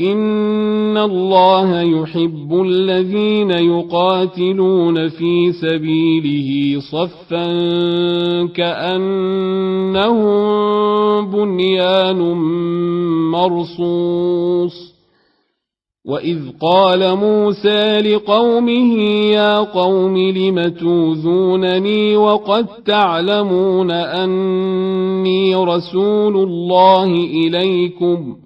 إن الله يحب الذين يقاتلون في سبيله صفا كأنهم بنيان مرصوص وإذ قال موسى لقومه يا قوم لم توذونني وقد تعلمون أني رسول الله إليكم ۖ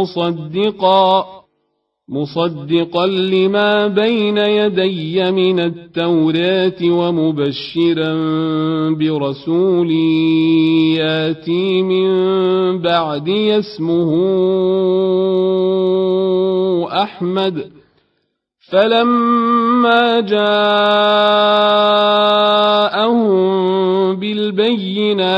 مصدقا مصدقا لما بين يدي من التوراة ومبشرا برسول ياتي من بعد اسمه أحمد. فلما جاءهم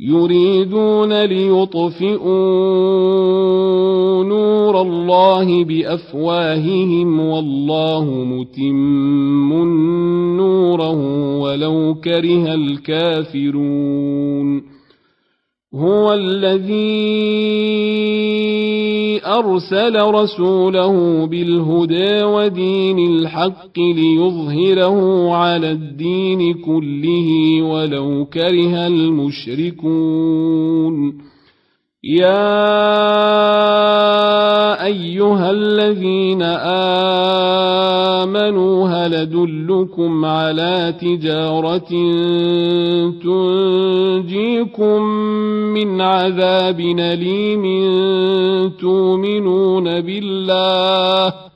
يريدون ليطفئوا نور الله بأفواههم والله متم نوره ولو كره الكافرون. هو الذي أرسل رسوله بالهدى ودين الحق ليظهره على الدين كله ولو كره المشركون. يا أيها الذين آمنوا هل أدلكم على تجارة تنجيكم من عذاب أليم تؤمنون بالله؟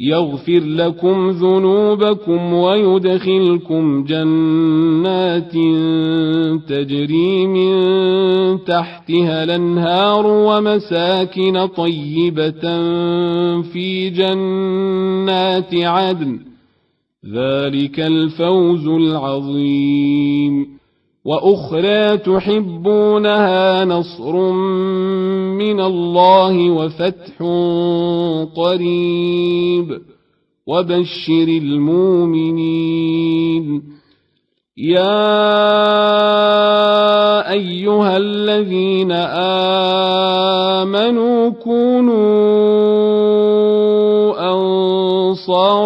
يغفر لكم ذنوبكم ويدخلكم جنات تجري من تحتها الأنهار ومساكن طيبة في جنات عدن. ذلك الفوز العظيم. وأخرى تحبونها نصر من الله وفتح قريب. وبشر المؤمنين. يا أيها الذين آمنوا كونوا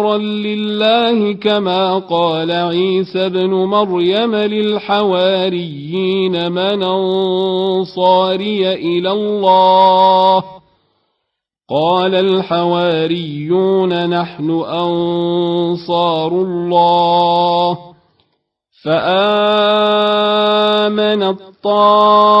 أنصارا لله كما قال عيسى ابن مريم للحواريين من أنصاري إلى الله. قال الحواريون نحن أنصار الله. فآمن الطائف